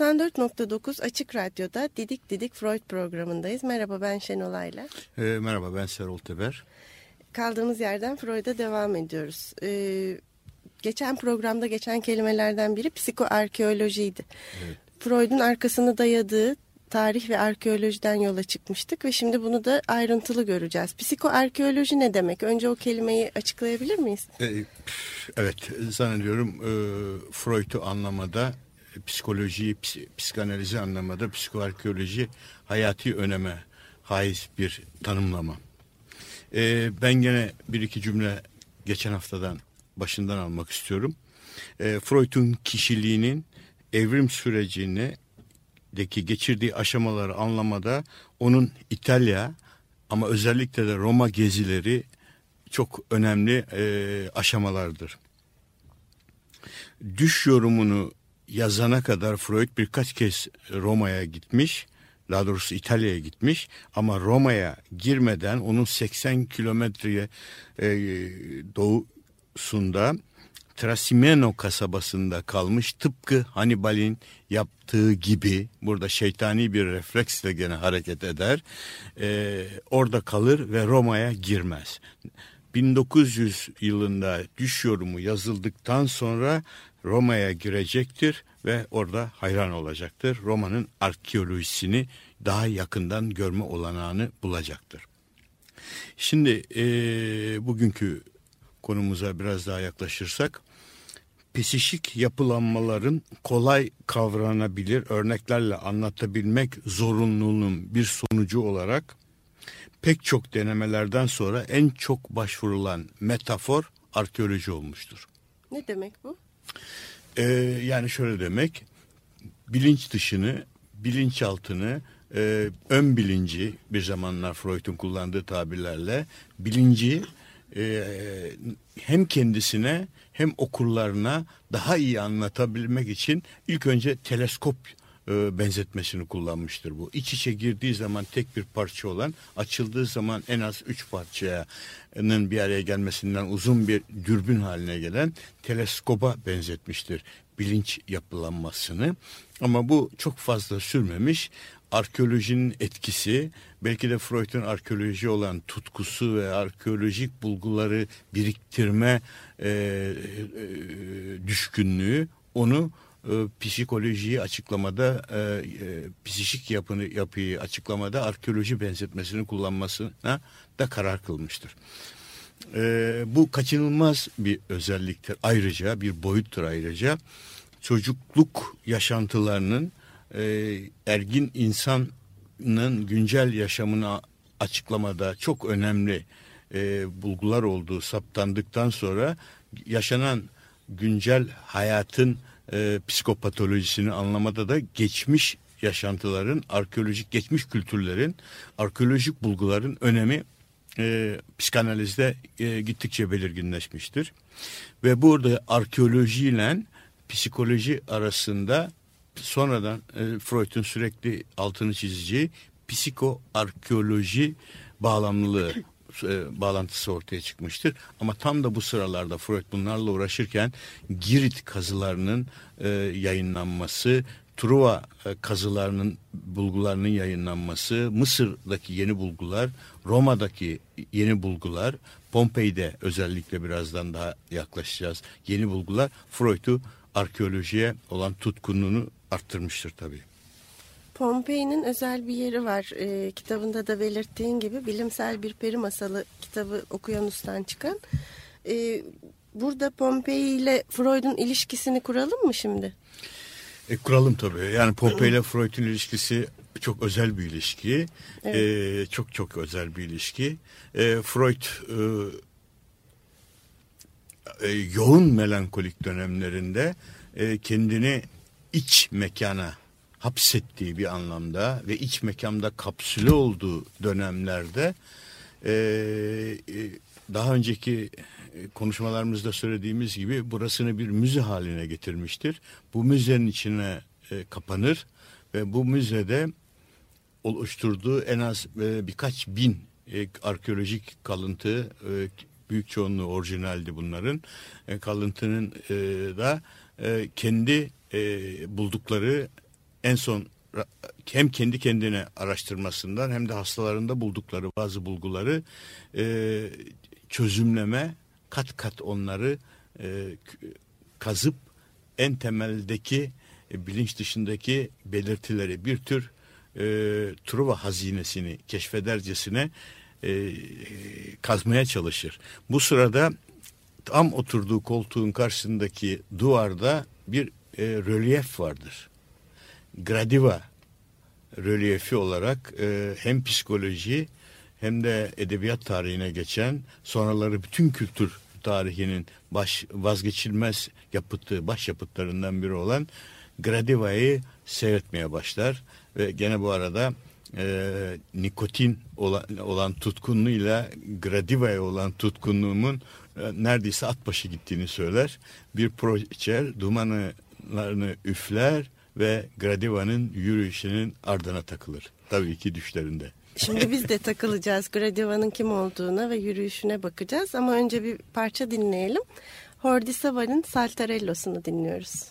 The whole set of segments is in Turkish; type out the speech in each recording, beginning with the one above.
94.9 Açık Radyo'da Didik Didik Freud programındayız. Merhaba ben Şenol Ayla. E, merhaba ben Serol Teber. Kaldığımız yerden Freud'a devam ediyoruz. E, geçen programda geçen kelimelerden biri psikoarkeolojiydi. Evet. Freud'un arkasını dayadığı tarih ve arkeolojiden yola çıkmıştık ve şimdi bunu da ayrıntılı göreceğiz. Psikoarkeoloji ne demek? Önce o kelimeyi açıklayabilir miyiz? E, evet zannediyorum e, Freud'u anlamada psikoloji, psikanalizi anlamada psikoarkeoloji hayati öneme haiz bir tanımlama. Ee, ben gene bir iki cümle geçen haftadan başından almak istiyorum. Ee, Freud'un kişiliğinin evrim sürecini deki geçirdiği aşamaları anlamada onun İtalya ama özellikle de Roma gezileri çok önemli e, aşamalardır. Düş yorumunu yazana kadar Freud birkaç kez Roma'ya gitmiş. Daha doğrusu İtalya'ya gitmiş ama Roma'ya girmeden onun 80 kilometreye e, doğusunda Trasimeno kasabasında kalmış tıpkı Hannibal'in yaptığı gibi burada şeytani bir refleksle gene hareket eder. E, orada kalır ve Roma'ya girmez. 1900 yılında düş yorumu yazıldıktan sonra Roma'ya girecektir ve orada hayran olacaktır. Roma'nın arkeolojisini daha yakından görme olanağını bulacaktır. Şimdi e, bugünkü konumuza biraz daha yaklaşırsak, psişik yapılanmaların kolay kavranabilir örneklerle anlatabilmek zorunluluğunun bir sonucu olarak pek çok denemelerden sonra en çok başvurulan metafor arkeoloji olmuştur. Ne demek bu? Ee, yani şöyle demek, bilinç dışını, bilinçaltını, e, ön bilinci bir zamanlar Freud'un kullandığı tabirlerle bilinci e, hem kendisine hem okurlarına daha iyi anlatabilmek için ilk önce teleskop e, benzetmesini kullanmıştır bu. İç içe girdiği zaman tek bir parça olan, açıldığı zaman en az üç parçanın bir araya gelmesinden uzun bir dürbün haline gelen teleskoba benzetmiştir bilinç yapılanmasını. Ama bu çok fazla sürmemiş. Arkeolojinin etkisi, belki de Freud'un arkeoloji olan tutkusu ve arkeolojik bulguları biriktirme e, e, düşkünlüğü onu e, psikolojiyi açıklamada, e, e, psikik yapını, yapıyı açıklamada arkeoloji benzetmesini kullanmasına da karar kılmıştır. E, bu kaçınılmaz bir özelliktir. Ayrıca bir boyuttur ayrıca. Çocukluk yaşantılarının e, ergin insanın güncel yaşamını açıklamada çok önemli e, bulgular olduğu saptandıktan sonra yaşanan güncel hayatın e, psikopatolojisini anlamada da geçmiş yaşantıların, arkeolojik geçmiş kültürlerin, arkeolojik bulguların önemi e, psikanalizde e, gittikçe belirginleşmiştir. Ve burada arkeolojiyle psikoloji arasında sonradan e, Freud'un sürekli altını çizeceği psikoarkeoloji bağlamlılığı e, bağlantısı ortaya çıkmıştır. Ama tam da bu sıralarda Freud bunlarla uğraşırken Girit kazılarının e, yayınlanması, Truva e, kazılarının bulgularının yayınlanması, Mısır'daki yeni bulgular, Roma'daki yeni bulgular, Pompei'de özellikle birazdan daha yaklaşacağız. Yeni bulgular Freud'u arkeolojiye olan tutkunluğunu arttırmıştır tabii. Pompei'nin özel bir yeri var. E, kitabında da belirttiğin gibi bilimsel bir peri masalı kitabı Okyanus'tan çıkan. E, burada Pompei ile Freud'un ilişkisini kuralım mı şimdi? E, kuralım tabii. Yani Pompei ile Freud'un ilişkisi çok özel bir ilişki. Evet. E, çok çok özel bir ilişki. E, Freud e, e, yoğun melankolik dönemlerinde e, kendini iç mekana hapsettiği bir anlamda ve iç mekanda kapsülü olduğu dönemlerde e, e, daha önceki konuşmalarımızda söylediğimiz gibi burasını bir müze haline getirmiştir. Bu müzenin içine e, kapanır ve bu müzede oluşturduğu en az e, birkaç bin e, arkeolojik kalıntı e, büyük çoğunluğu orijinaldi bunların e, kalıntının e, da e, kendi e, buldukları en son hem kendi kendine araştırmasından hem de hastalarında buldukları bazı bulguları e, çözümleme kat kat onları e, kazıp en temeldeki e, bilinç dışındaki belirtileri bir tür e, Truva hazinesini keşfedercesine e, kazmaya çalışır. Bu sırada tam oturduğu koltuğun karşısındaki duvarda bir e, rölyef vardır. Gradiva rölyefi olarak e, hem psikoloji hem de edebiyat tarihine geçen sonraları bütün kültür tarihinin baş vazgeçilmez yapıtı, baş yapıtlarından biri olan Gradiva'yı seyretmeye başlar ve gene bu arada e, nikotin olan, olan tutkunluğuyla Gradiva'ya olan tutkunluğumun e, neredeyse at başı gittiğini söyler. Bir proçer dumanlarını üfler ve Gradiva'nın yürüyüşünün ardına takılır. Tabii ki düşlerinde. Şimdi biz de takılacağız Gradiva'nın kim olduğuna ve yürüyüşüne bakacağız ama önce bir parça dinleyelim. Hordi Savar'ın Saltarello'sunu dinliyoruz.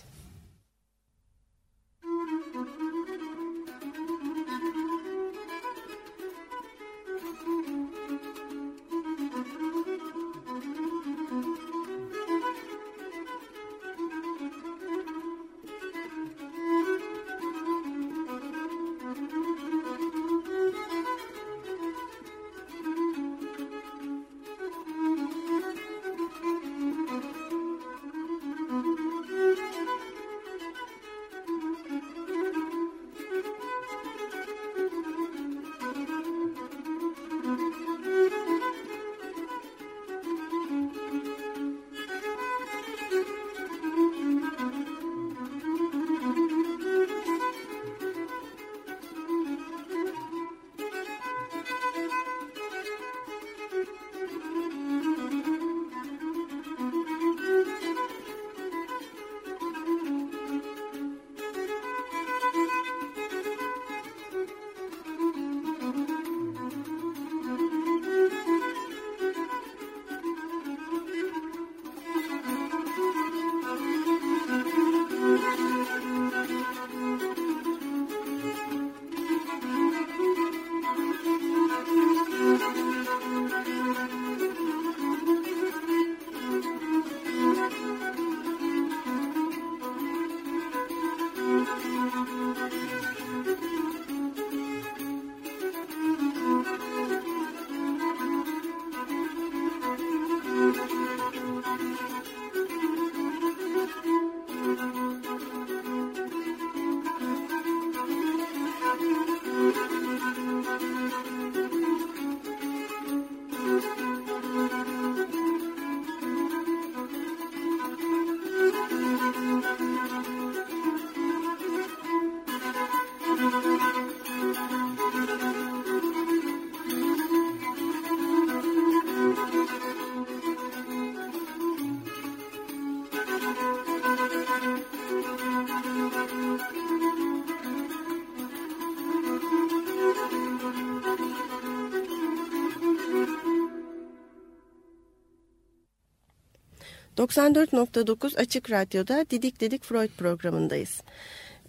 94.9 Açık Radyo'da Didik Didik Freud programındayız.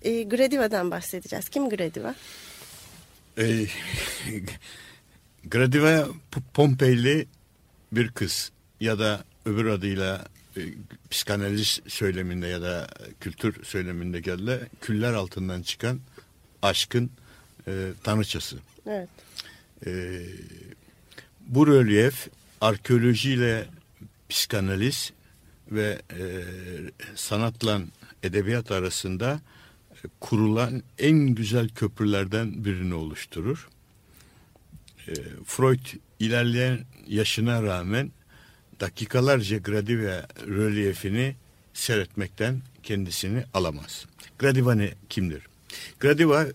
E, Gradiva'dan bahsedeceğiz. Kim Gradiva? E, Gradiva Pompeyli bir kız ya da öbür adıyla e, psikanaliz söyleminde ya da kültür söyleminde geldi küller altından çıkan aşkın e, tanrıçası. Evet. E, bu rölyef arkeolojiyle psikanaliz ve e, sanatla edebiyat arasında e, kurulan en güzel köprülerden birini oluşturur. E, Freud ilerleyen yaşına rağmen dakikalarca Gradiva rölyefini seyretmekten kendisini alamaz. Gradiva ne kimdir? Gradiva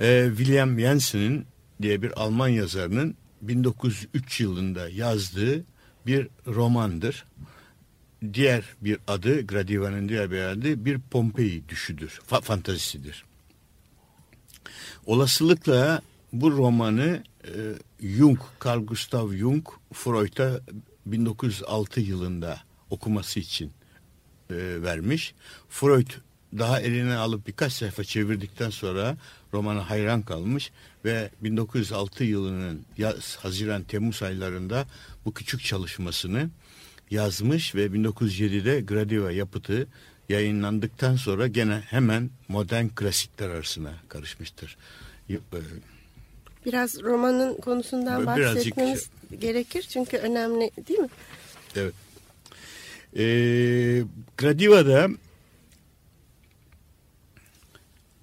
e, William Jensen'in diye bir Alman yazarının 1903 yılında yazdığı bir romandır. Diğer bir adı, Gradiva'nın diğer bir adı bir Pompei düşüdür, fa fantazisidir. Olasılıkla bu romanı e, Jung, Carl Gustav Jung, Freud'a 1906 yılında okuması için e, vermiş. Freud daha eline alıp birkaç sayfa çevirdikten sonra romana hayran kalmış ve 1906 yılının yaz, Haziran Temmuz aylarında bu küçük çalışmasını yazmış ve 1907'de Gradiva yapıtı yayınlandıktan sonra gene hemen modern klasikler arasına karışmıştır. E, Biraz romanın konusundan bahsetmemiz Birazcık... gerekir çünkü önemli değil mi? Evet. Ee, Gradiva'da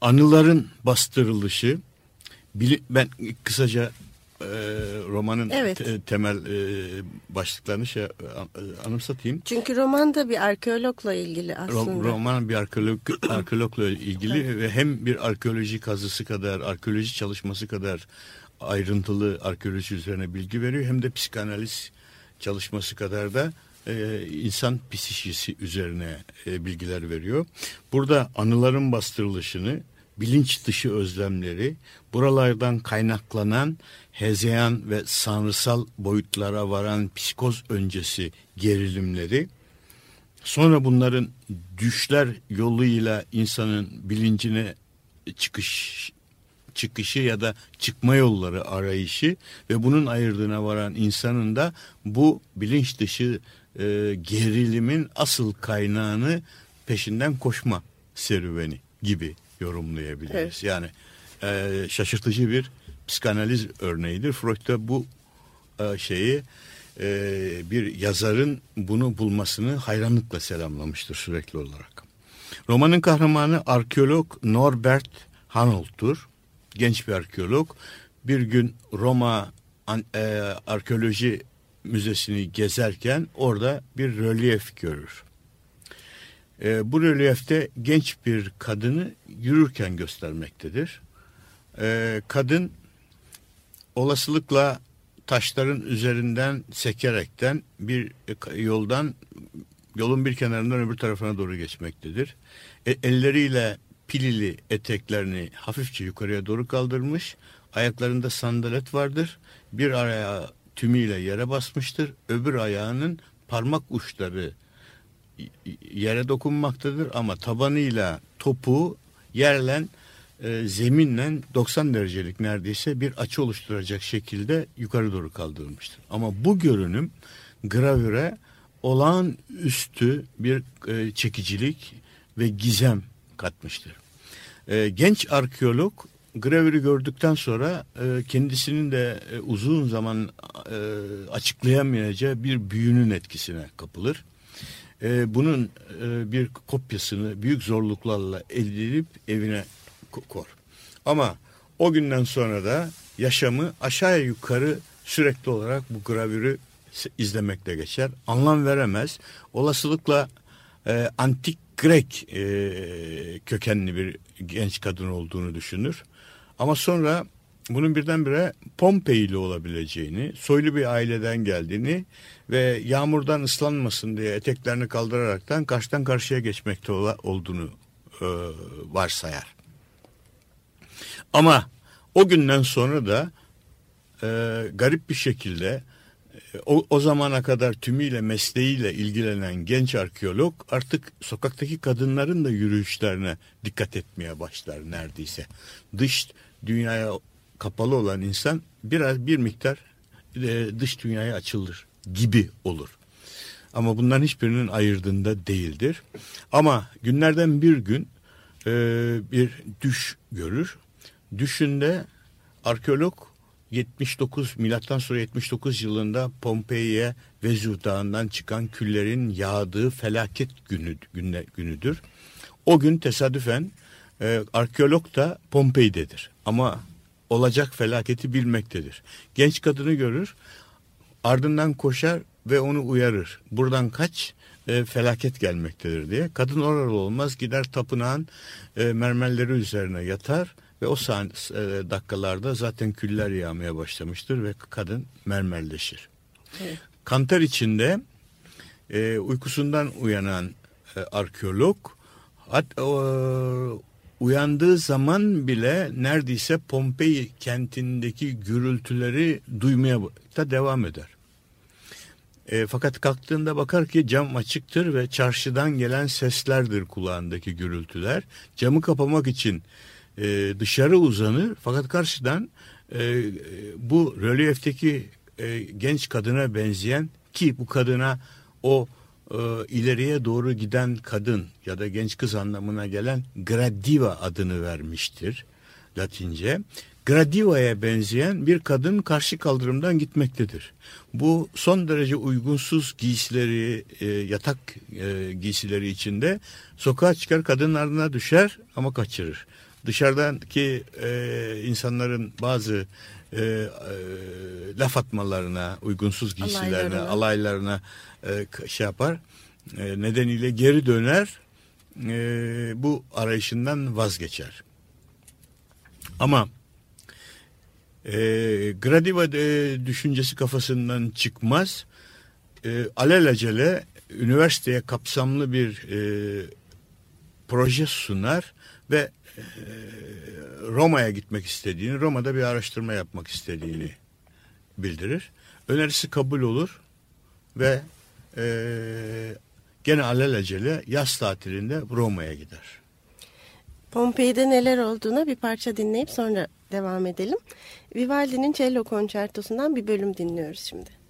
anıların bastırılışı ben kısaca e, romanın evet. te, temel e, başlıklarını şey, anımsatayım. Çünkü roman da bir arkeologla ilgili aslında. roman bir arkeolog, arkeologla ilgili ve hem bir arkeoloji kazısı kadar, arkeoloji çalışması kadar ayrıntılı arkeoloji üzerine bilgi veriyor hem de psikanaliz çalışması kadar da e, insan psikisi üzerine e, bilgiler veriyor. Burada anıların bastırılışını, bilinç dışı özlemleri, buralardan kaynaklanan hezeyan ve sanrısal boyutlara varan psikoz öncesi gerilimleri, sonra bunların düşler yoluyla insanın bilincine çıkış çıkışı ya da çıkma yolları arayışı ve bunun ayırdığına varan insanın da bu bilinç dışı e, gerilimin asıl kaynağını peşinden koşma serüveni gibi yorumlayabiliriz. Evet. Yani e, şaşırtıcı bir psikanaliz örneğidir. Freud bu e, şeyi e, bir yazarın bunu bulmasını hayranlıkla selamlamıştır sürekli olarak. Romanın kahramanı arkeolog Norbert Hanold'tur. Genç bir arkeolog. Bir gün Roma an, e, arkeoloji müzesini gezerken orada bir rölyef görür. E, bu rölyefte genç bir kadını yürürken göstermektedir. E, kadın olasılıkla taşların üzerinden sekerekten bir yoldan yolun bir kenarından öbür tarafına doğru geçmektedir. E, elleriyle pilili eteklerini hafifçe yukarıya doğru kaldırmış. Ayaklarında sandalet vardır. Bir ayağı tümüyle yere basmıştır. Öbür ayağının parmak uçları yere dokunmaktadır ama tabanıyla topu yerlen e, zeminle 90 derecelik neredeyse bir açı oluşturacak şekilde yukarı doğru kaldırılmıştır. Ama bu görünüm gravüre olağanüstü bir e, çekicilik ve gizem katmıştır. E, genç arkeolog gravürü gördükten sonra e, kendisinin de e, uzun zaman e, açıklayamayacağı bir büyünün etkisine kapılır. E, bunun e, bir kopyasını büyük zorluklarla elde edip evine kor. Ama o günden sonra da yaşamı aşağıya yukarı sürekli olarak bu gravürü izlemekle geçer. Anlam veremez. Olasılıkla e, antik Grek e, kökenli bir genç kadın olduğunu düşünür. Ama sonra bunun birdenbire Pompeyli olabileceğini, soylu bir aileden geldiğini ve yağmurdan ıslanmasın diye eteklerini kaldıraraktan karşıdan karşıya geçmekte olduğunu e, varsayar. Ama o günden sonra da e, garip bir şekilde e, o, o zamana kadar tümüyle mesleğiyle ilgilenen genç arkeolog artık sokaktaki kadınların da yürüyüşlerine dikkat etmeye başlar neredeyse. Dış dünyaya kapalı olan insan biraz bir miktar e, dış dünyaya açılır gibi olur. Ama bunların hiçbirinin ayırdığında değildir. Ama günlerden bir gün e, bir düş görür. Düşünde arkeolog 79 milattan sonra 79 yılında Pompei'ye Vezüv Dağı'ndan çıkan küllerin yağdığı felaket günü, günü günüdür. O gün tesadüfen e, arkeolog da Pompei'dedir. Ama olacak felaketi bilmektedir. Genç kadını görür, ardından koşar ve onu uyarır. Buradan kaç, e, felaket gelmektedir diye. Kadın oralı olmaz gider tapınağın e, mermerleri üzerine yatar ve o sahne, e, dakikalarda zaten küller yağmaya başlamıştır ve kadın mermerleşir. Evet. Kantar içinde e, uykusundan uyanan e, arkeolog hat, e, uyandığı zaman bile neredeyse Pompei kentindeki gürültüleri duymaya da devam eder. E, fakat kalktığında bakar ki cam açıktır ve çarşıdan gelen seslerdir kulağındaki gürültüler. Camı kapamak için e, dışarı uzanır fakat karşıdan e, bu rölyefteki e, genç kadına benzeyen ki bu kadına o e, ileriye doğru giden kadın ya da genç kız anlamına gelen gradiva adını vermiştir Latince. Gradiva'ya benzeyen bir kadın karşı kaldırımdan gitmektedir. Bu son derece uygunsuz giysileri, e, yatak e, giysileri içinde sokağa çıkar kadının ardına düşer ama kaçırır. Dışarıdaki e, insanların bazı e, e, laf atmalarına, uygunsuz giysilerine, alaylarına, alaylarına e, şey yapar. E, nedeniyle geri döner, e, bu arayışından vazgeçer. Ama e, Gradiva e, düşüncesi kafasından çıkmaz. E, alelacele üniversiteye kapsamlı bir e, proje sunar ve Roma'ya gitmek istediğini, Roma'da bir araştırma yapmak istediğini bildirir. Önerisi kabul olur ve e, gene alelacele yaz tatilinde Roma'ya gider. Pompei'de neler olduğuna bir parça dinleyip sonra devam edelim. Vivaldi'nin cello konçertosundan bir bölüm dinliyoruz şimdi.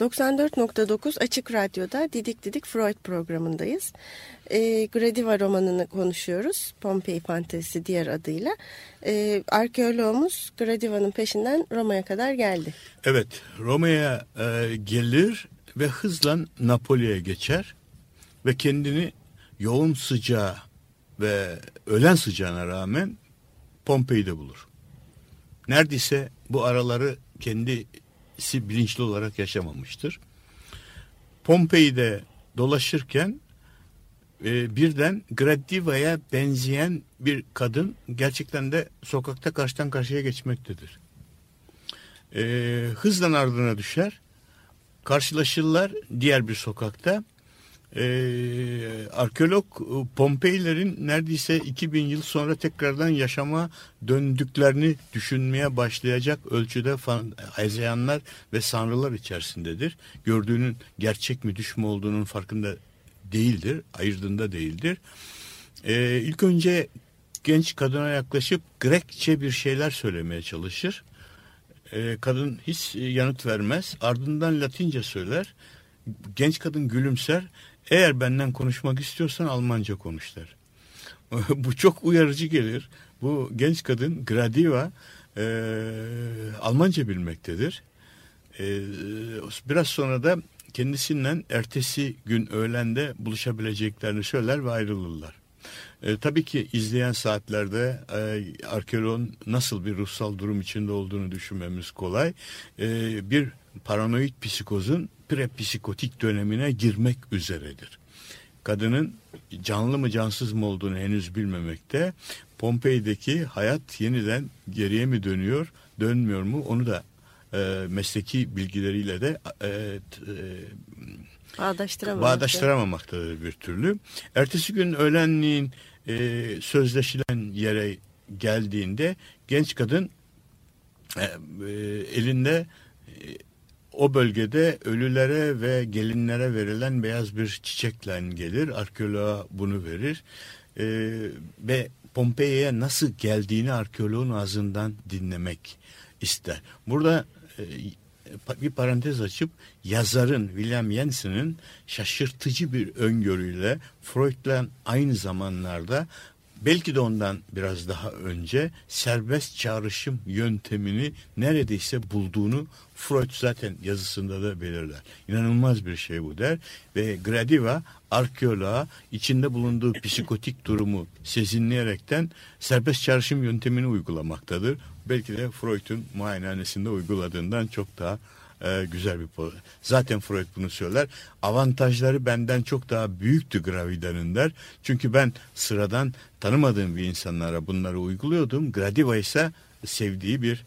94.9 Açık Radyo'da Didik Didik Freud programındayız. E, Gradiva romanını konuşuyoruz. Pompei Fantezisi diğer adıyla. E, arkeoloğumuz Gradiva'nın peşinden Roma'ya kadar geldi. Evet, Roma'ya e, gelir ve hızla Napoli'ye geçer ve kendini yoğun sıcağı ve ölen sıcağına rağmen Pompei'de bulur. Neredeyse bu araları kendisi bilinçli olarak yaşamamıştır. Pompei'de dolaşırken e, birden Gradiva'ya benzeyen bir kadın gerçekten de sokakta karşıdan karşıya geçmektedir. E, hızla ardına düşer. Karşılaşırlar diğer bir sokakta. E, arkeolog Pompeilerin neredeyse 2000 yıl sonra tekrardan yaşama döndüklerini düşünmeye başlayacak ölçüde hezeyanlar ve sanrılar içerisindedir. Gördüğünün gerçek mi düş mü olduğunun farkında değildir, ayırdığında değildir. Ee, ilk önce genç kadına yaklaşıp Grekçe bir şeyler söylemeye çalışır. Ee, kadın hiç yanıt vermez. Ardından Latince söyler. Genç kadın gülümser. Eğer benden konuşmak istiyorsan Almanca konuş der. Bu çok uyarıcı gelir. Bu genç kadın Gradiva e, Almanca bilmektedir. E, biraz sonra da kendisinden ertesi gün öğlende buluşabileceklerini söyler ve ayrılırlar. E, tabii ki izleyen saatlerde e, arkeoloğun nasıl bir ruhsal durum içinde olduğunu düşünmemiz kolay. E, bir paranoid psikozun prepsikotik dönemine girmek üzeredir. Kadının canlı mı cansız mı olduğunu henüz bilmemekte. Pompei'deki hayat yeniden geriye mi dönüyor, dönmüyor mu onu da e, mesleki bilgileriyle de e, e, bağdaştıramamaktadır bir türlü. Ertesi gün öğlenliğin e, sözleşilen yere geldiğinde genç kadın e, e, elinde e, o bölgede ölülere ve gelinlere verilen beyaz bir çiçekle gelir. Arkeoloğa bunu verir. E, ve Pompei'ye nasıl geldiğini arkeoloğun ağzından dinlemek ister. Burada e, bir parantez açıp yazarın William Jensen'ın şaşırtıcı bir öngörüyle Freud'la aynı zamanlarda belki de ondan biraz daha önce serbest çağrışım yöntemini neredeyse bulduğunu Freud zaten yazısında da belirler. İnanılmaz bir şey bu der ve Gradiva arkeoloğa içinde bulunduğu psikotik durumu sezinleyerekten serbest çağrışım yöntemini uygulamaktadır. Belki de Freud'un muayenehanesinde uyguladığından çok daha e, güzel bir Zaten Freud bunu söyler. Avantajları benden çok daha büyüktü Gravida'nın der. Çünkü ben sıradan tanımadığım bir insanlara bunları uyguluyordum. Gradiva ise sevdiği bir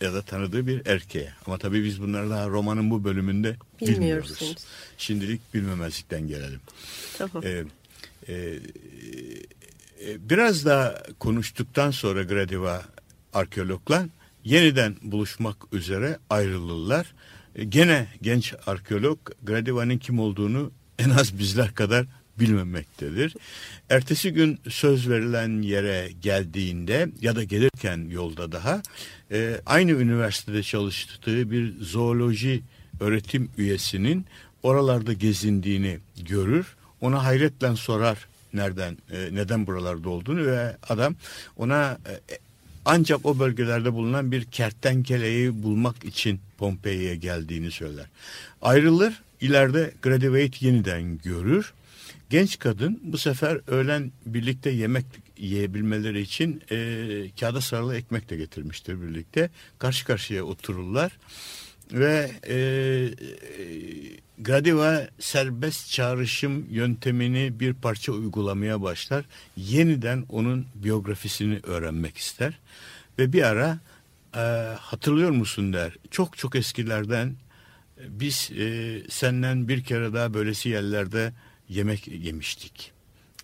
ya da tanıdığı bir erkeğe. Ama tabii biz bunları daha romanın bu bölümünde bilmiyoruz. Şimdilik bilmemezlikten gelelim. Tamam. Ee, e, e, biraz daha konuştuktan sonra Gradiva arkeologla yeniden buluşmak üzere ayrılırlar. E, gene genç arkeolog Gradiva'nın kim olduğunu en az bizler kadar bilmemektedir. Ertesi gün söz verilen yere geldiğinde ya da gelirken yolda daha e, aynı üniversitede çalıştığı bir zooloji öğretim üyesinin oralarda gezindiğini görür. Ona hayretle sorar nereden e, neden buralarda olduğunu ve adam ona ancak o bölgelerde bulunan bir kertenkeleyi bulmak için Pompei'ye geldiğini söyler. Ayrılır, ileride Gradivate yeniden görür. Genç kadın bu sefer öğlen birlikte yemek yiyebilmeleri için e, kağıda sarılı ekmek de getirmiştir birlikte. Karşı karşıya otururlar ve e, Gradiva serbest çağrışım yöntemini bir parça uygulamaya başlar. Yeniden onun biyografisini öğrenmek ister. Ve bir ara e, hatırlıyor musun der. Çok çok eskilerden biz e, senden bir kere daha böylesi yerlerde yemek yemiştik.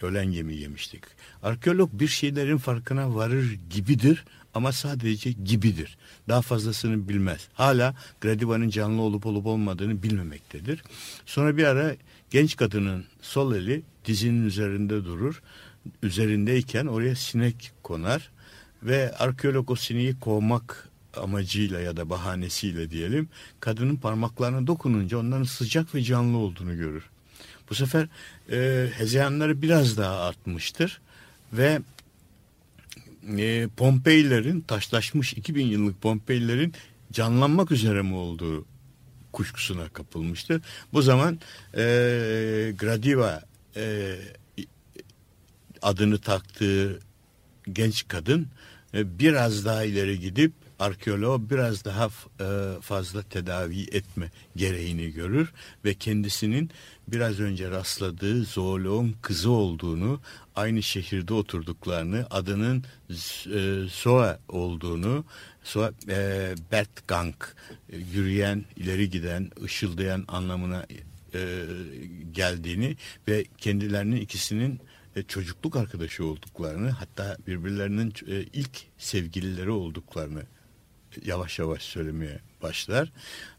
Öğlen yemeği yemiştik. Arkeolog bir şeylerin farkına varır gibidir ama sadece gibidir. Daha fazlasını bilmez. Hala Gradiva'nın canlı olup olup olmadığını bilmemektedir. Sonra bir ara genç kadının sol eli dizinin üzerinde durur. Üzerindeyken oraya sinek konar ve arkeolog o sineği kovmak amacıyla ya da bahanesiyle diyelim kadının parmaklarına dokununca onların sıcak ve canlı olduğunu görür. Bu sefer e, hezeyanları biraz daha artmıştır ve e, Pompeilerin taşlaşmış 2000 yıllık Pompeilerin canlanmak üzere mi olduğu kuşkusuna kapılmıştır. Bu zaman e, Gradiva e, adını taktığı genç kadın e, biraz daha ileri gidip arkeolog biraz daha e, fazla tedavi etme gereğini görür ve kendisinin biraz önce rastladığı zooloğun kızı olduğunu, aynı şehirde oturduklarını, adının e, Soa olduğunu, Soa e, Bertgang, yürüyen, ileri giden, ışıldayan anlamına geldiğini ve kendilerinin ikisinin çocukluk arkadaşı olduklarını hatta birbirlerinin ilk sevgilileri olduklarını yavaş yavaş söylemeye başlar.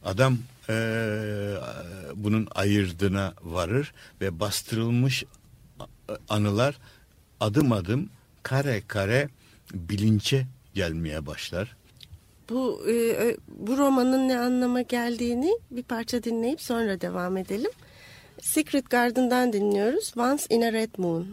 Adam e, bunun ayırdığına varır ve bastırılmış anılar adım adım kare kare bilince gelmeye başlar. Bu e, bu romanın ne anlama geldiğini bir parça dinleyip sonra devam edelim. Secret Garden'dan dinliyoruz. Once in a Red Moon.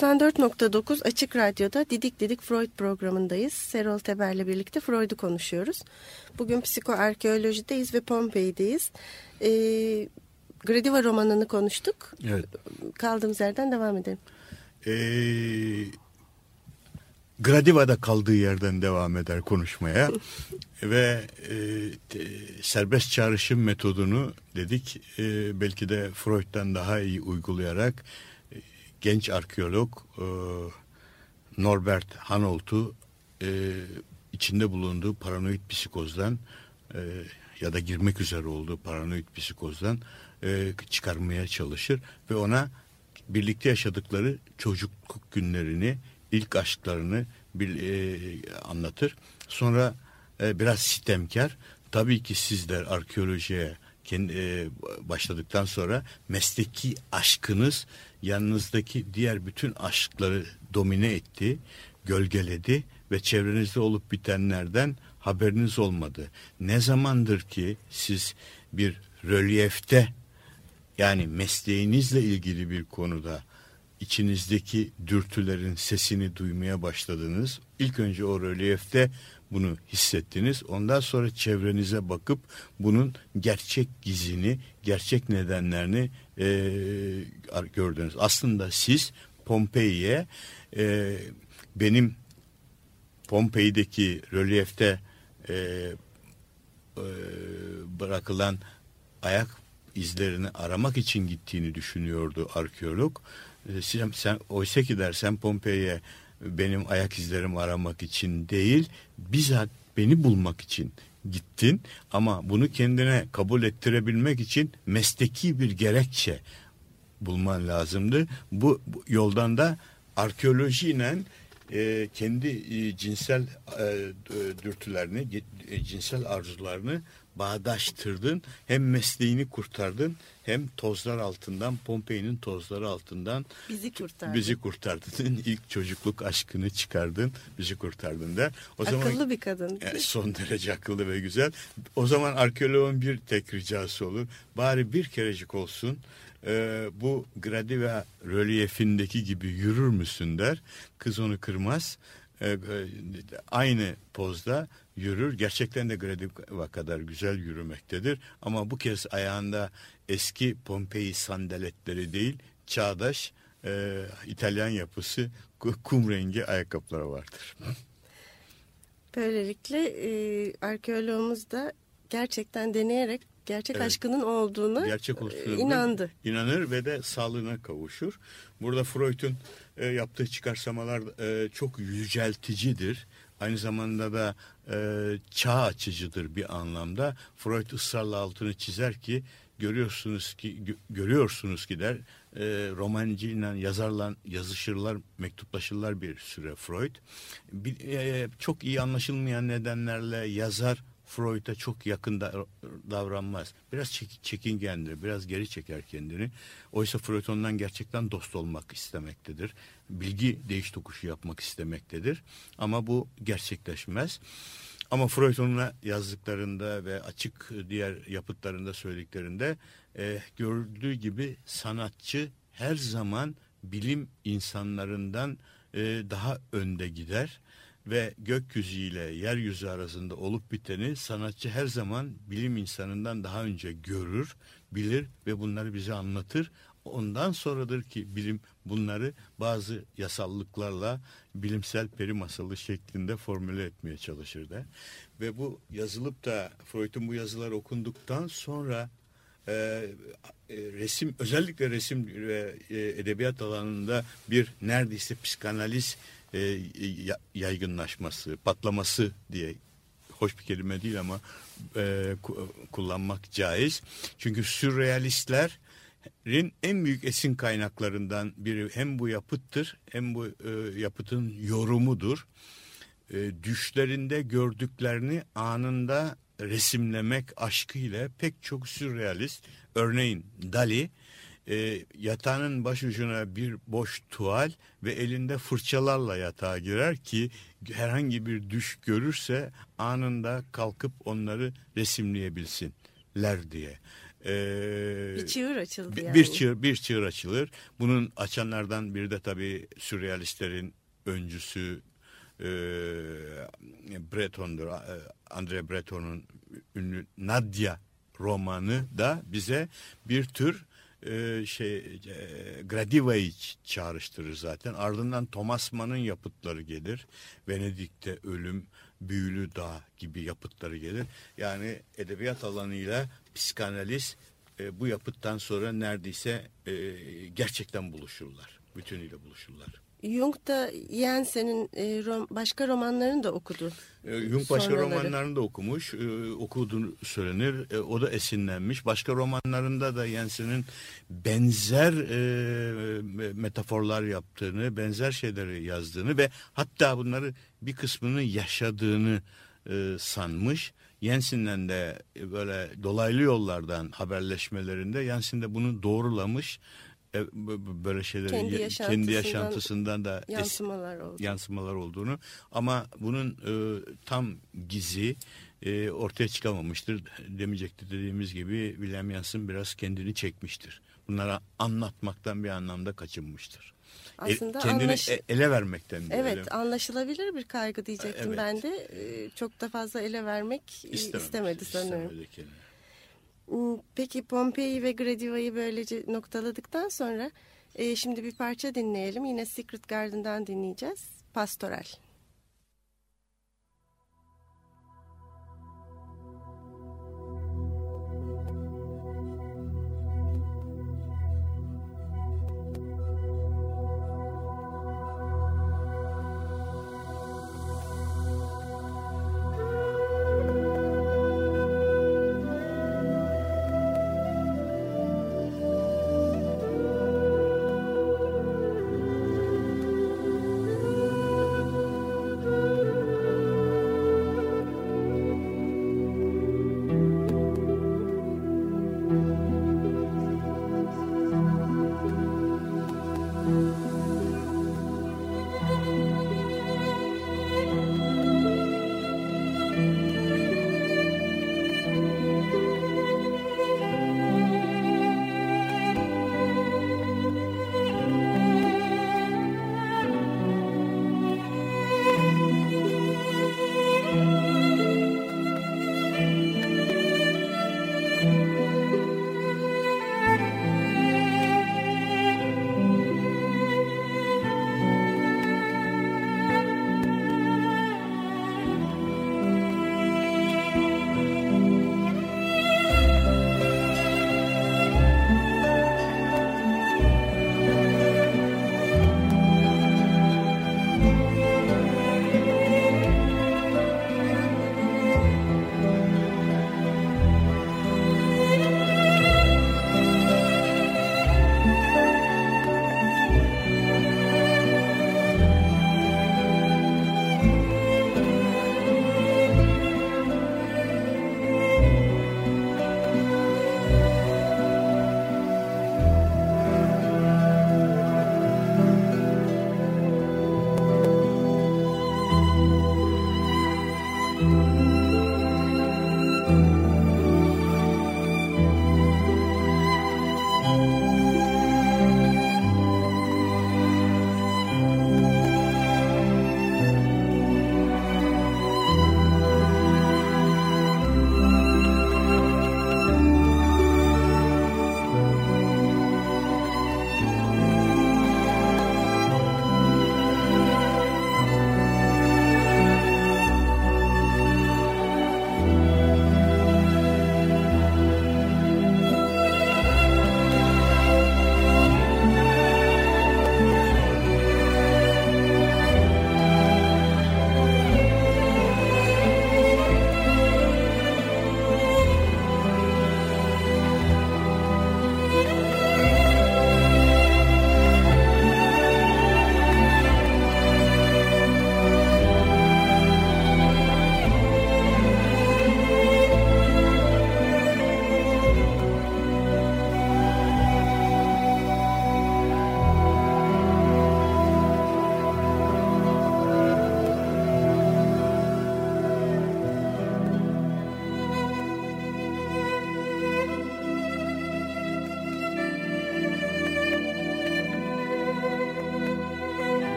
94.9 Açık Radyo'da Didik Didik Freud programındayız. Serol Teber'le birlikte Freud'u konuşuyoruz. Bugün psikoarkeolojideyiz ve Pompei'deyiz. Ee, Gradiva romanını konuştuk. Evet. Kaldığımız yerden devam edelim. Ee, Gradiva'da kaldığı yerden devam eder konuşmaya ve e, te, serbest çağrışım metodunu dedik e, belki de Freud'dan daha iyi uygulayarak genç arkeolog e, Norbert Hanolt'u e, içinde bulunduğu paranoid psikozdan e, ya da girmek üzere olduğu paranoid psikozdan e, çıkarmaya çalışır ve ona birlikte yaşadıkları çocukluk günlerini, ilk aşklarını bir, e, anlatır. Sonra e, biraz sitemkar. Tabii ki sizler arkeolojiye başladıktan sonra mesleki aşkınız yanınızdaki diğer bütün aşkları domine etti, gölgeledi ve çevrenizde olup bitenlerden haberiniz olmadı. Ne zamandır ki siz bir rölyefte yani mesleğinizle ilgili bir konuda içinizdeki dürtülerin sesini duymaya başladınız. İlk önce o rölyefte bunu hissettiniz. Ondan sonra çevrenize bakıp bunun gerçek gizini, gerçek nedenlerini e, gördünüz. Aslında siz Pompei'ye e, benim Pompei'deki rölyefte e, e, bırakılan ayak izlerini aramak için gittiğini düşünüyordu arkeolog. Sen, sen oysa ki dersen Pompei'ye benim ayak izlerimi aramak için değil, bizzat beni bulmak için gittin ama bunu kendine kabul ettirebilmek için mesleki bir gerekçe bulman lazımdı. Bu, bu yoldan da arkeolojiyle e, kendi e, cinsel e, dürtülerini, e, cinsel arzularını bağdaştırdın. Hem mesleğini kurtardın hem tozlar altından Pompei'nin tozları altından bizi kurtardın. Bizi kurtardın. İlk çocukluk aşkını çıkardın. Bizi kurtardın der. O akıllı zaman, bir kadın. E, son derece akıllı ve güzel. O zaman arkeoloğun bir tek ricası olur. Bari bir kerecik olsun e, bu Gradiva rölyefindeki gibi yürür müsün der. Kız onu kırmaz. E, e, aynı pozda yürür. Gerçekten de Gradiva kadar güzel yürümektedir. Ama bu kez ayağında eski Pompei sandaletleri değil, çağdaş e, İtalyan yapısı kum rengi ayakkabıları vardır. Böylelikle e, arkeoloğumuz da gerçekten deneyerek gerçek evet. aşkının olduğuna gerçek inandı. İnanır ve de sağlığına kavuşur. Burada Freud'un e, yaptığı çıkarsamalar e, çok yücelticidir. Aynı zamanda da e, çağ açıcıdır bir anlamda. Freud ısrarla altını çizer ki görüyorsunuz ki gö, görüyorsunuz ki der e, romancıyla yazarla yazışırlar mektuplaşırlar bir süre Freud. Bir, e, çok iyi anlaşılmayan nedenlerle yazar Freud'a çok yakın da, davranmaz. Biraz çek, çekingendir, biraz geri çeker kendini. Oysa Freud ondan gerçekten dost olmak istemektedir. Bilgi değiş tokuşu yapmak istemektedir. Ama bu gerçekleşmez. Ama Freud onunla yazdıklarında ve açık diğer yapıtlarında söylediklerinde e, gördüğü gibi sanatçı her zaman bilim insanlarından e, daha önde gider ve gökyüzüyle yeryüzü arasında olup biteni sanatçı her zaman bilim insanından daha önce görür, bilir ve bunları bize anlatır. Ondan sonradır ki bilim bunları bazı yasallıklarla bilimsel peri masalı şeklinde formüle etmeye çalışır da. Ve bu yazılıp da Freud'un bu yazılar okunduktan sonra e, e, resim özellikle resim ve e, edebiyat alanında bir neredeyse psikanaliz e, yaygınlaşması, patlaması diye hoş bir kelime değil ama e, kullanmak caiz. Çünkü sürrealistlerin en büyük esin kaynaklarından biri hem bu yapıttır hem bu e, yapıtın yorumudur. E, düşlerinde gördüklerini anında resimlemek aşkıyla pek çok sürrealist örneğin Dali e, yatağının başucuna bir boş tuval ve elinde fırçalarla yatağa girer ki herhangi bir düş görürse anında kalkıp onları resimleyebilsinler diye. Ee, bir çığır açıldı bir, yani. bir çığır bir çığır açılır. Bunun açanlardan biri de tabii sürrealistlerin öncüsü e, Breton'dur. E, Andre Breton'un ünlü Nadia romanı da bize bir tür e, şey e, Gradiva'yı çağrıştırır zaten. Ardından Thomas Mann'ın yapıtları gelir. Venedik'te ölüm, büyülü dağ gibi yapıtları gelir. Yani edebiyat alanıyla psikanaliz e, bu yapıttan sonra neredeyse e, gerçekten buluşurlar. Bütünüyle buluşurlar. Jung da Jensen'in e, başka romanlarını da okudu. E, Jung başka Sonraları. romanlarını da okumuş, e, okuduğunu söylenir. O da esinlenmiş. Başka romanlarında da Jensen'in benzer metaforlar yaptığını, benzer şeyleri yazdığını ve hatta bunları bir kısmını yaşadığını sanmış. Jensen'den de böyle dolaylı yollardan haberleşmelerinde Jensen de bunu doğrulamış. E, böyle şeyleri Kendi kendi yaşantısından yaşantısından da Yansımalar oldu. yansımalar olduğunu ama bunun e, tam gizi e, ortaya çıkamamıştır. Demeyecekti dediğimiz gibi William Jansen biraz kendini çekmiştir. Bunlara anlatmaktan bir anlamda kaçınmıştır. E, Aslında kendini anlaş- e- ele vermekten. Evet anlaşılabilir bir kaygı diyecektim Evet. ben de. E, Çok da fazla ele vermek e, İstememiş, istemedi sanıyorum. istemedi kendini. Hmm, Peki Pompei ve Gradiva'yı böylece noktaladıktan sonra e, şimdi bir parça dinleyelim. Yine Secret Garden'dan dinleyeceğiz. Pastoral.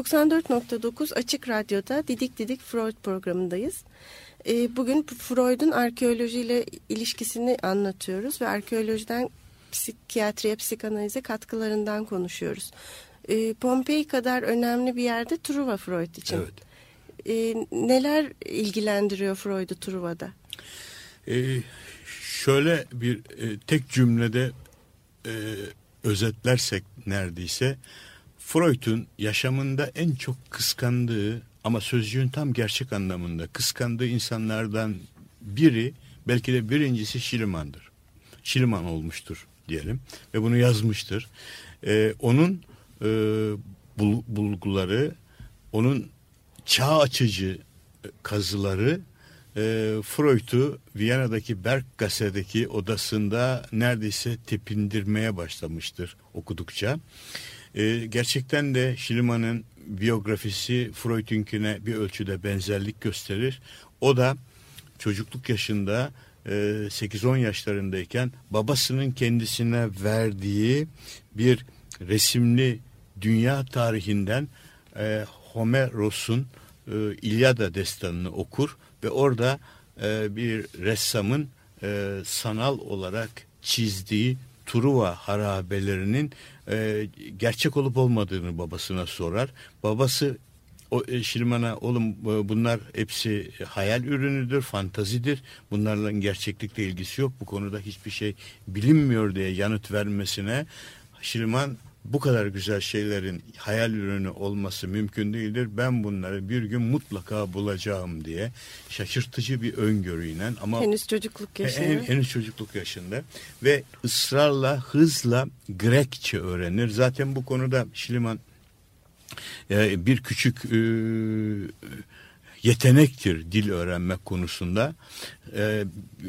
94.9 Açık Radyo'da Didik Didik Freud programındayız. Ee, bugün Freud'un arkeolojiyle ilişkisini anlatıyoruz ve arkeolojiden psikiyatriye, psikanalize katkılarından konuşuyoruz. Ee, Pompei kadar önemli bir yerde Truva Freud için. Evet. Ee, neler ilgilendiriyor Freud'u Truva'da? Ee, şöyle bir e, tek cümlede e, özetlersek neredeyse Freud'un yaşamında en çok kıskandığı ama sözcüğün tam gerçek anlamında kıskandığı insanlardan biri belki de birincisi Şiliman'dır. Şiliman olmuştur diyelim ve bunu yazmıştır. Ee, onun e, bul, bulguları, onun çağ açıcı kazıları e, Freud'u Viyana'daki Berggasse'deki odasında neredeyse tepindirmeye başlamıştır okudukça. E, gerçekten de Schliemann'ın biyografisi Freud'unkine bir ölçüde benzerlik gösterir. O da çocukluk yaşında e, 8-10 yaşlarındayken babasının kendisine verdiği bir resimli dünya tarihinden e, Homeros'un e, İlyada destanını okur ve orada e, bir ressamın e, sanal olarak çizdiği Truva harabelerinin e, gerçek olup olmadığını babasına sorar. Babası o e, Şirman'a oğlum e, bunlar hepsi hayal ürünüdür, fantazidir. Bunlarla gerçeklikle ilgisi yok. Bu konuda hiçbir şey bilinmiyor diye yanıt vermesine Şirman bu kadar güzel şeylerin hayal ürünü olması mümkün değildir. Ben bunları bir gün mutlaka bulacağım diye şaşırtıcı bir öngörüyle ama henüz çocukluk yaşında. En, henüz çocukluk yaşında ve ısrarla hızla Grekçe öğrenir. Zaten bu konuda Şiliman e, bir küçük e, yetenektir dil öğrenmek konusunda. Ee,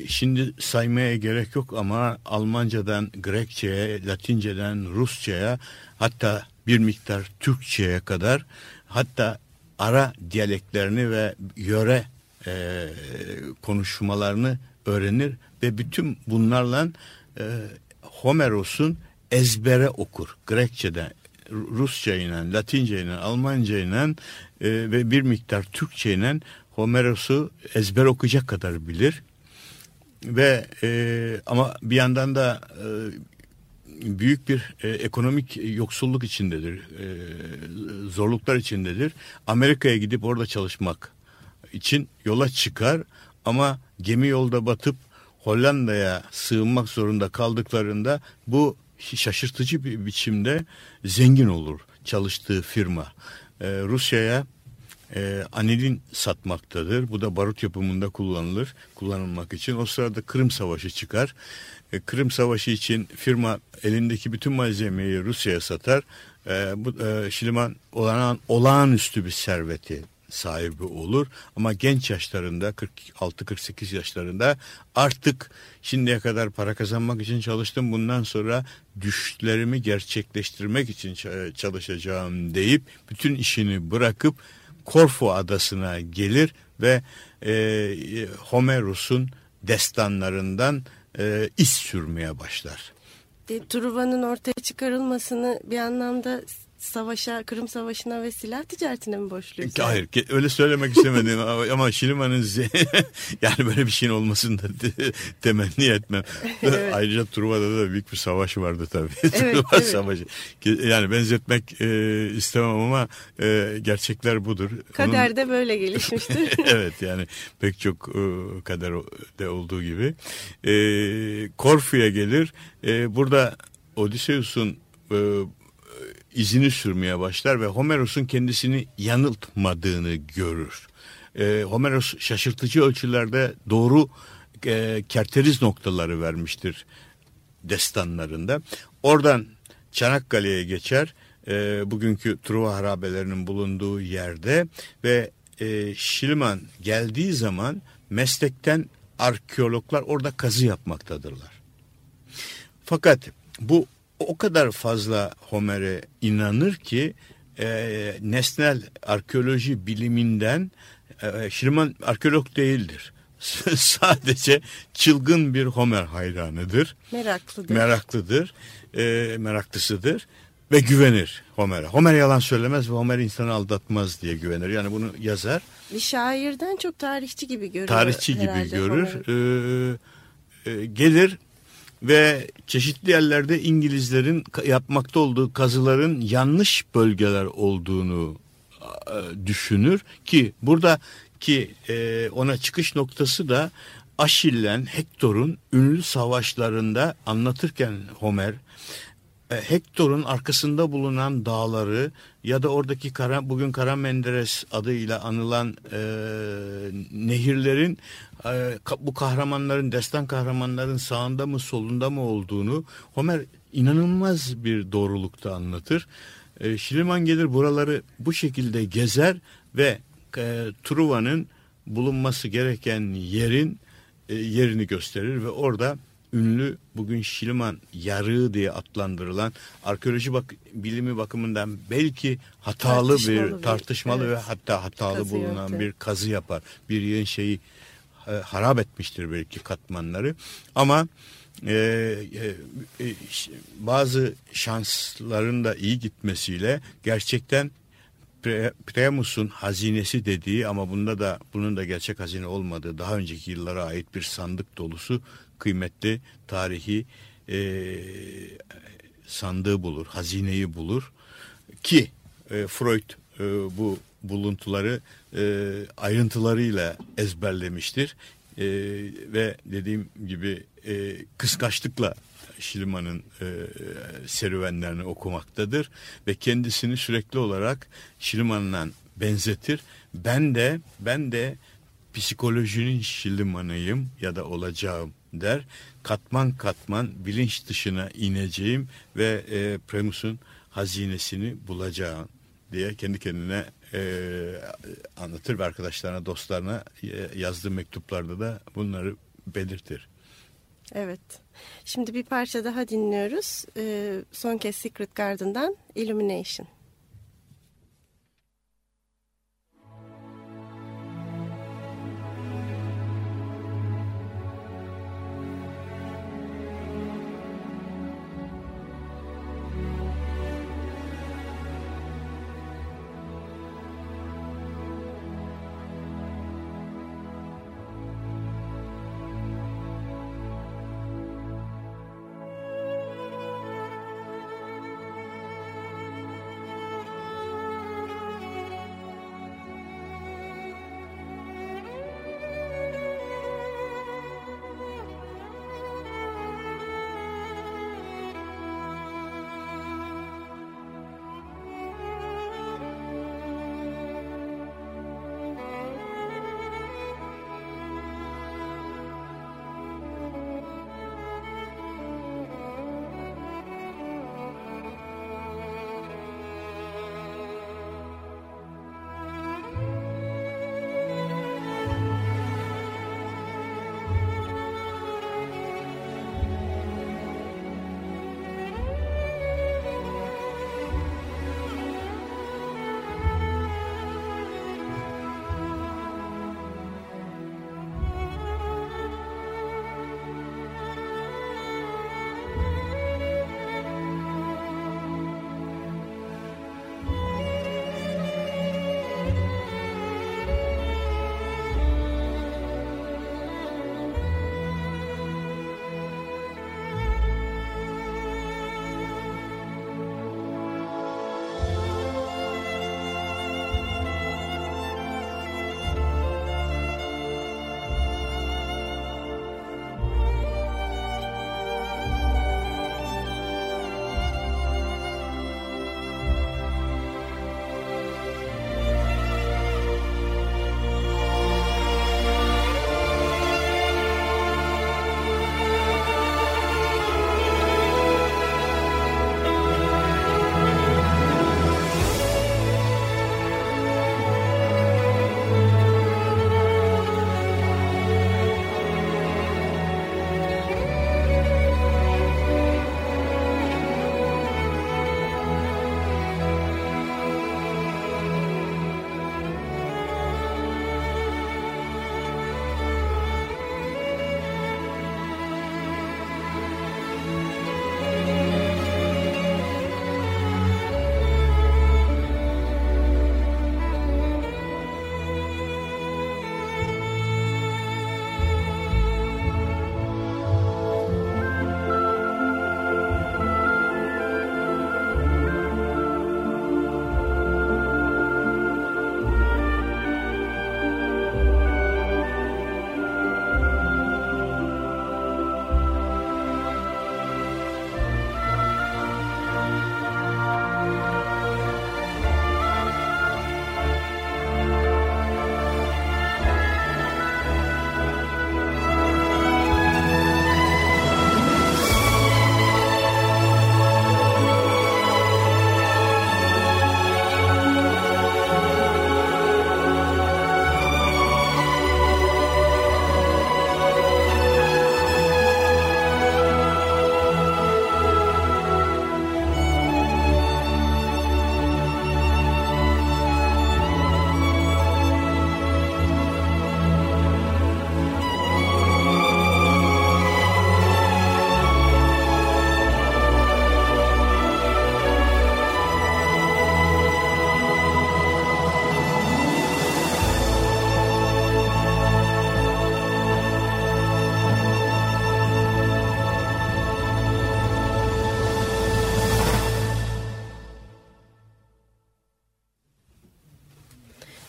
şimdi saymaya gerek yok ama Almancadan Grekçe'ye, Latinceden Rusça'ya hatta bir miktar Türkçe'ye kadar hatta ara diyaleklerini ve yöre e, konuşmalarını öğrenir ve bütün bunlarla e, Homeros'un ezbere okur. Grekçe'den, Rusça ile, Latince ile, Almanca ile e, ve bir miktar Türkçe ile Homeros'u ezber okuyacak kadar bilir. Ve e, ama bir yandan da e, büyük bir e, ekonomik yoksulluk içindedir. E, zorluklar içindedir. Amerika'ya gidip orada çalışmak için yola çıkar ama gemi yolda batıp Hollanda'ya sığınmak zorunda kaldıklarında bu şaşırtıcı bir biçimde zengin olur çalıştığı firma. Ee, Rusya'ya e, anilin satmaktadır. Bu da barut yapımında kullanılır, kullanılmak için. O sırada Kırım Savaşı çıkar. E, Kırım Savaşı için firma elindeki bütün malzemeyi Rusya'ya satar. E, bu e, Şiliman olağan, olağanüstü bir serveti sahibi olur. Ama genç yaşlarında 46-48 yaşlarında artık şimdiye kadar para kazanmak için çalıştım. Bundan sonra düşlerimi gerçekleştirmek için çalışacağım deyip bütün işini bırakıp Korfu adasına gelir ve e, Homeros'un destanlarından e, iz sürmeye başlar. Truva'nın ortaya çıkarılmasını bir anlamda savaşa, Kırım Savaşı'na ve silah ticaretine mi borçluyuz? Hayır, öyle söylemek istemedim ama Şiliman'ın yani böyle bir şeyin olmasını da temenni etmem. evet. Ayrıca Truva'da da büyük bir savaş vardı tabii. Evet, Truva evet. Savaşı. Yani benzetmek e, istemem ama e, gerçekler budur. Kader de böyle gelişmiştir. evet yani pek çok e, kaderde olduğu gibi. E, Korfu'ya gelir. E, burada Odysseus'un e, izini sürmeye başlar ve Homeros'un kendisini yanıltmadığını görür. E, Homeros şaşırtıcı ölçülerde doğru e, kerteriz noktaları vermiştir destanlarında. Oradan Çanakkale'ye geçer. E, bugünkü Truva harabelerinin bulunduğu yerde ve e, Şilman geldiği zaman meslekten arkeologlar orada kazı yapmaktadırlar. Fakat bu o kadar fazla Homer'e inanır ki e, nesnel arkeoloji biliminden e, Şirman arkeolog değildir. Sadece çılgın bir Homer hayranıdır. Meraklıdır. Meraklıdır. E, meraklısıdır. ve güvenir Homer'e. Homer yalan söylemez ve Homer insanı aldatmaz diye güvenir. Yani bunu yazar. Bir şairden çok tarihçi gibi görür. Tarihçi gibi görür. Ee, e, gelir ve çeşitli yerlerde İngilizlerin yapmakta olduğu kazıların yanlış bölgeler olduğunu e, düşünür. Ki burada ki e, ona çıkış noktası da Aşillen Hektor'un ünlü savaşlarında anlatırken Homer e, Hektor'un arkasında bulunan dağları ya da oradaki Kara, bugün Kara Menderes adıyla anılan e, nehirlerin e, bu kahramanların, destan kahramanların sağında mı solunda mı olduğunu Homer inanılmaz bir doğrulukta anlatır. E, Şiliman gelir buraları bu şekilde gezer ve e, Truva'nın bulunması gereken yerin e, yerini gösterir ve orada ünlü bugün Şiliman yarığı diye adlandırılan arkeoloji bak bilimi bakımından belki hatalı tartışmalı bir tartışmalı evet. ve hatta hatalı kazı bulunan yaptı. bir kazı yapar. Bir yerin şeyi e, harap etmiştir belki katmanları ama e, e, e, bazı şansların da iyi gitmesiyle gerçekten Priamus'un hazinesi dediği ama bunda da bunun da gerçek hazine olmadığı daha önceki yıllara ait bir sandık dolusu kıymetli tarihi e, sandığı bulur, hazineyi bulur ki e, Freud e, bu buluntuları e, ayrıntılarıyla ezberlemiştir e, ve dediğim gibi e, kıskaçlıkla Şiliman'ın e, serüvenlerini okumaktadır ve kendisini sürekli olarak Şiliman'la benzetir. Ben de ben de psikolojinin Şiliman'ıyım ya da olacağım der. Katman katman bilinç dışına ineceğim ve e, Premus'un hazinesini bulacağım diye kendi kendine e, anlatır ve arkadaşlarına, dostlarına e, yazdığı mektuplarda da bunları belirtir. Evet. Şimdi bir parça daha dinliyoruz. E, son kez Secret Garden'dan Illumination.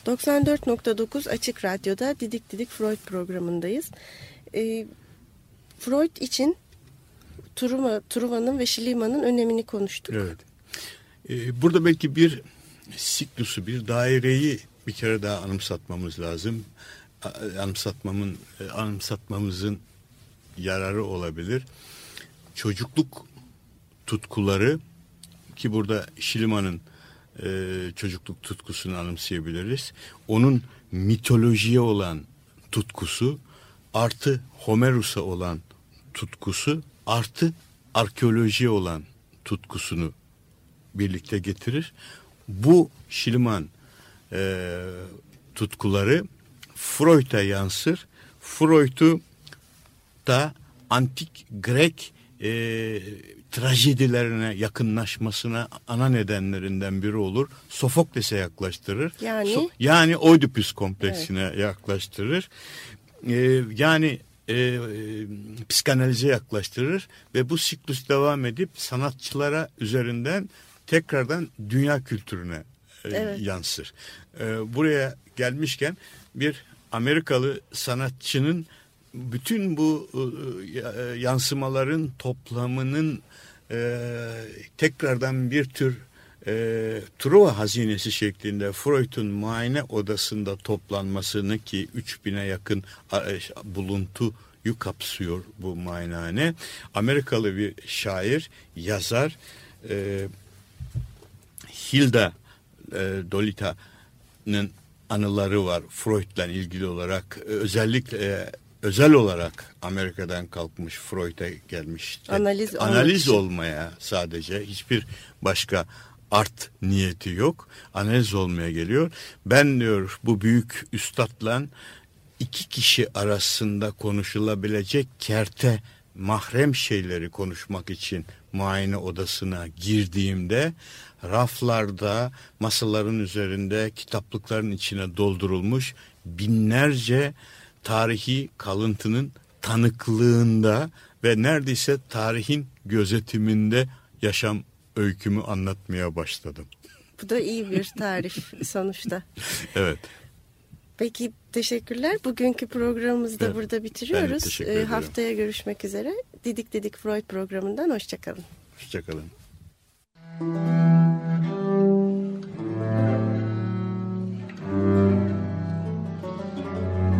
94.9 Açık Radyo'da Didik Didik Freud programındayız. E, Freud için Truva, Truva'nın ve Schliemann'ın önemini konuştuk. Evet. E, burada belki bir siklusu, bir daireyi bir kere daha anımsatmamız lazım. Anımsatmamın, e, anımsatmamızın yararı olabilir. Çocukluk tutkuları ki burada Schliemann'ın e, çocukluk tutkusunu anımsayabiliriz. Onun mitolojiye olan tutkusu artı Homerus'a olan tutkusu artı arkeolojiye olan tutkusunu birlikte getirir. Bu Şiliman e, tutkuları Freud'a yansır. Freud'u da antik Grek e, trajedilerine yakınlaşmasına ana nedenlerinden biri olur. Sofokles'e yaklaştırır. Yani? So, yani Oedipus kompleksine evet. yaklaştırır. E, yani e, e, psikanalize yaklaştırır ve bu siklus devam edip sanatçılara üzerinden tekrardan dünya kültürüne e, evet. yansır. E, buraya gelmişken bir Amerikalı sanatçının bütün bu e, yansımaların toplamının e, tekrardan bir tür e, Truva hazinesi şeklinde Freud'un muayene odasında toplanmasını ki 3000'e yakın e, buluntuyu kapsıyor bu muayenehane. Amerikalı bir şair, yazar e, Hilda e, Dolita'nın anıları var Freud'la ilgili olarak özellikle e, özel olarak Amerika'dan kalkmış Freud'a gelmiş. Analiz, analiz olmaya sadece hiçbir başka art niyeti yok. Analiz olmaya geliyor. Ben diyor bu büyük üstadla iki kişi arasında konuşulabilecek kerte mahrem şeyleri konuşmak için muayene odasına girdiğimde raflarda masaların üzerinde kitaplıkların içine doldurulmuş binlerce tarihi kalıntının tanıklığında ve neredeyse tarihin gözetiminde yaşam öykümü anlatmaya başladım. Bu da iyi bir tarif sonuçta. evet. Peki teşekkürler. Bugünkü programımızı da evet, burada bitiriyoruz. Ee, haftaya görüşmek üzere. Didik Didik Freud programından hoşçakalın. Hoşçakalın.